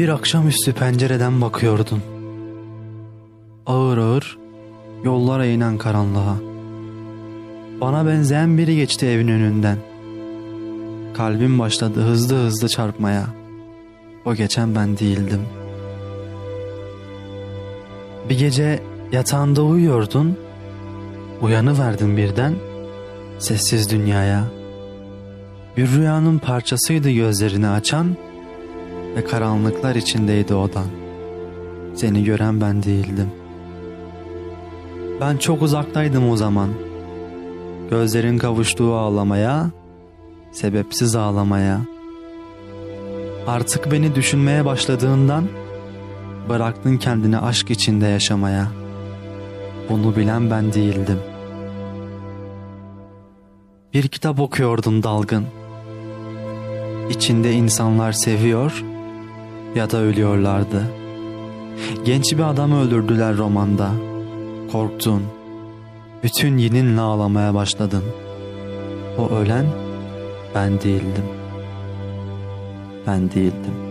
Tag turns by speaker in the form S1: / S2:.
S1: Bir akşamüstü pencereden bakıyordun. Ağır ağır yollara inen karanlığa. Bana benzeyen biri geçti evin önünden. Kalbim başladı hızlı hızlı çarpmaya. O geçen ben değildim. Bir gece yatağında uyuyordun. Uyanıverdin birden sessiz dünyaya. Bir rüyanın parçasıydı gözlerini açan ve karanlıklar içindeydi odan. Seni gören ben değildim. Ben çok uzaktaydım o zaman. Gözlerin kavuştuğu ağlamaya, sebepsiz ağlamaya. Artık beni düşünmeye başladığından bıraktın kendini aşk içinde yaşamaya. Bunu bilen ben değildim. Bir kitap okuyordum dalgın. İçinde insanlar seviyor ya da ölüyorlardı. Genç bir adamı öldürdüler romanda. Korktun. Bütün yininle ağlamaya başladın. O ölen ben değildim. Ben değildim.